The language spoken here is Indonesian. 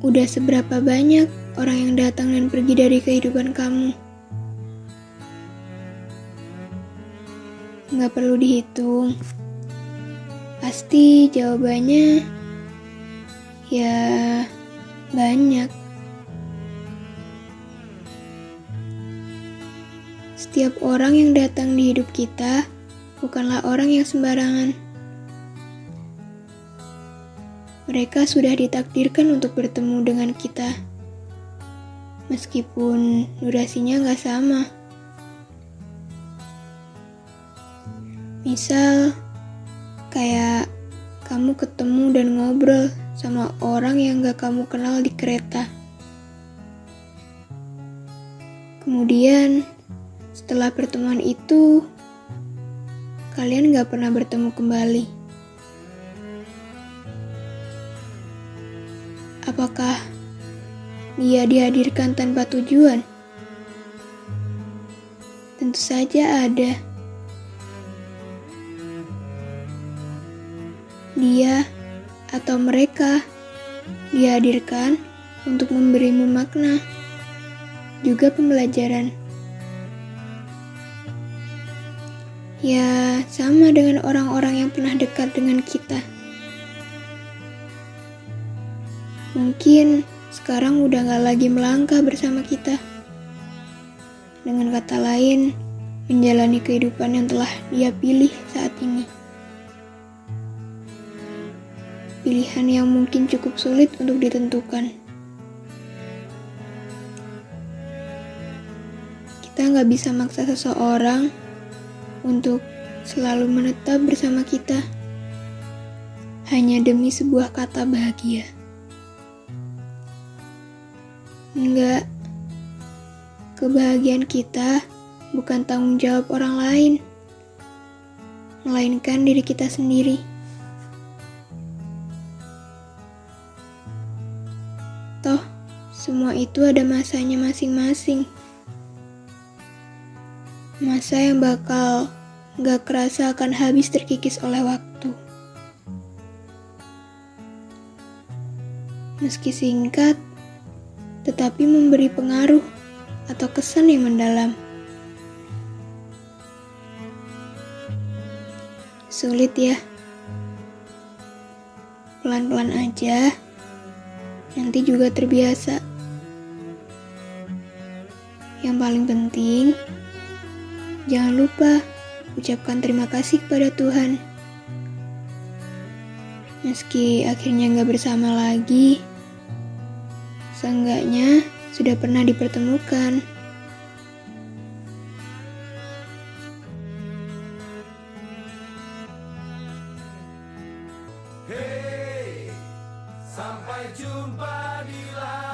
Udah seberapa banyak orang yang datang dan pergi dari kehidupan kamu? Nggak perlu dihitung. Pasti jawabannya ya banyak. Setiap orang yang datang di hidup kita bukanlah orang yang sembarangan. Mereka sudah ditakdirkan untuk bertemu dengan kita, meskipun durasinya nggak sama. Misal, kayak kamu ketemu dan ngobrol sama orang yang gak kamu kenal di kereta. Kemudian, setelah pertemuan itu, kalian gak pernah bertemu kembali. Apakah dia dihadirkan tanpa tujuan? Tentu saja ada. Dia atau mereka dihadirkan untuk memberimu makna, juga pembelajaran. Ya, sama dengan orang-orang yang pernah dekat dengan kita. Mungkin sekarang udah gak lagi melangkah bersama kita. Dengan kata lain, menjalani kehidupan yang telah dia pilih saat ini. Pilihan yang mungkin cukup sulit untuk ditentukan. Kita nggak bisa maksa seseorang untuk selalu menetap bersama kita hanya demi sebuah kata bahagia. Enggak. Kebahagiaan kita bukan tanggung jawab orang lain, melainkan diri kita sendiri. Toh, semua itu ada masanya masing-masing. Masa yang bakal gak kerasa akan habis terkikis oleh waktu. Meski singkat, tetapi memberi pengaruh atau kesan yang mendalam. Sulit ya. Pelan-pelan aja. Nanti juga terbiasa. Yang paling penting, jangan lupa ucapkan terima kasih kepada Tuhan. Meski akhirnya nggak bersama lagi, Seenggaknya sudah pernah dipertemukan. Hey, sampai jumpa di lain.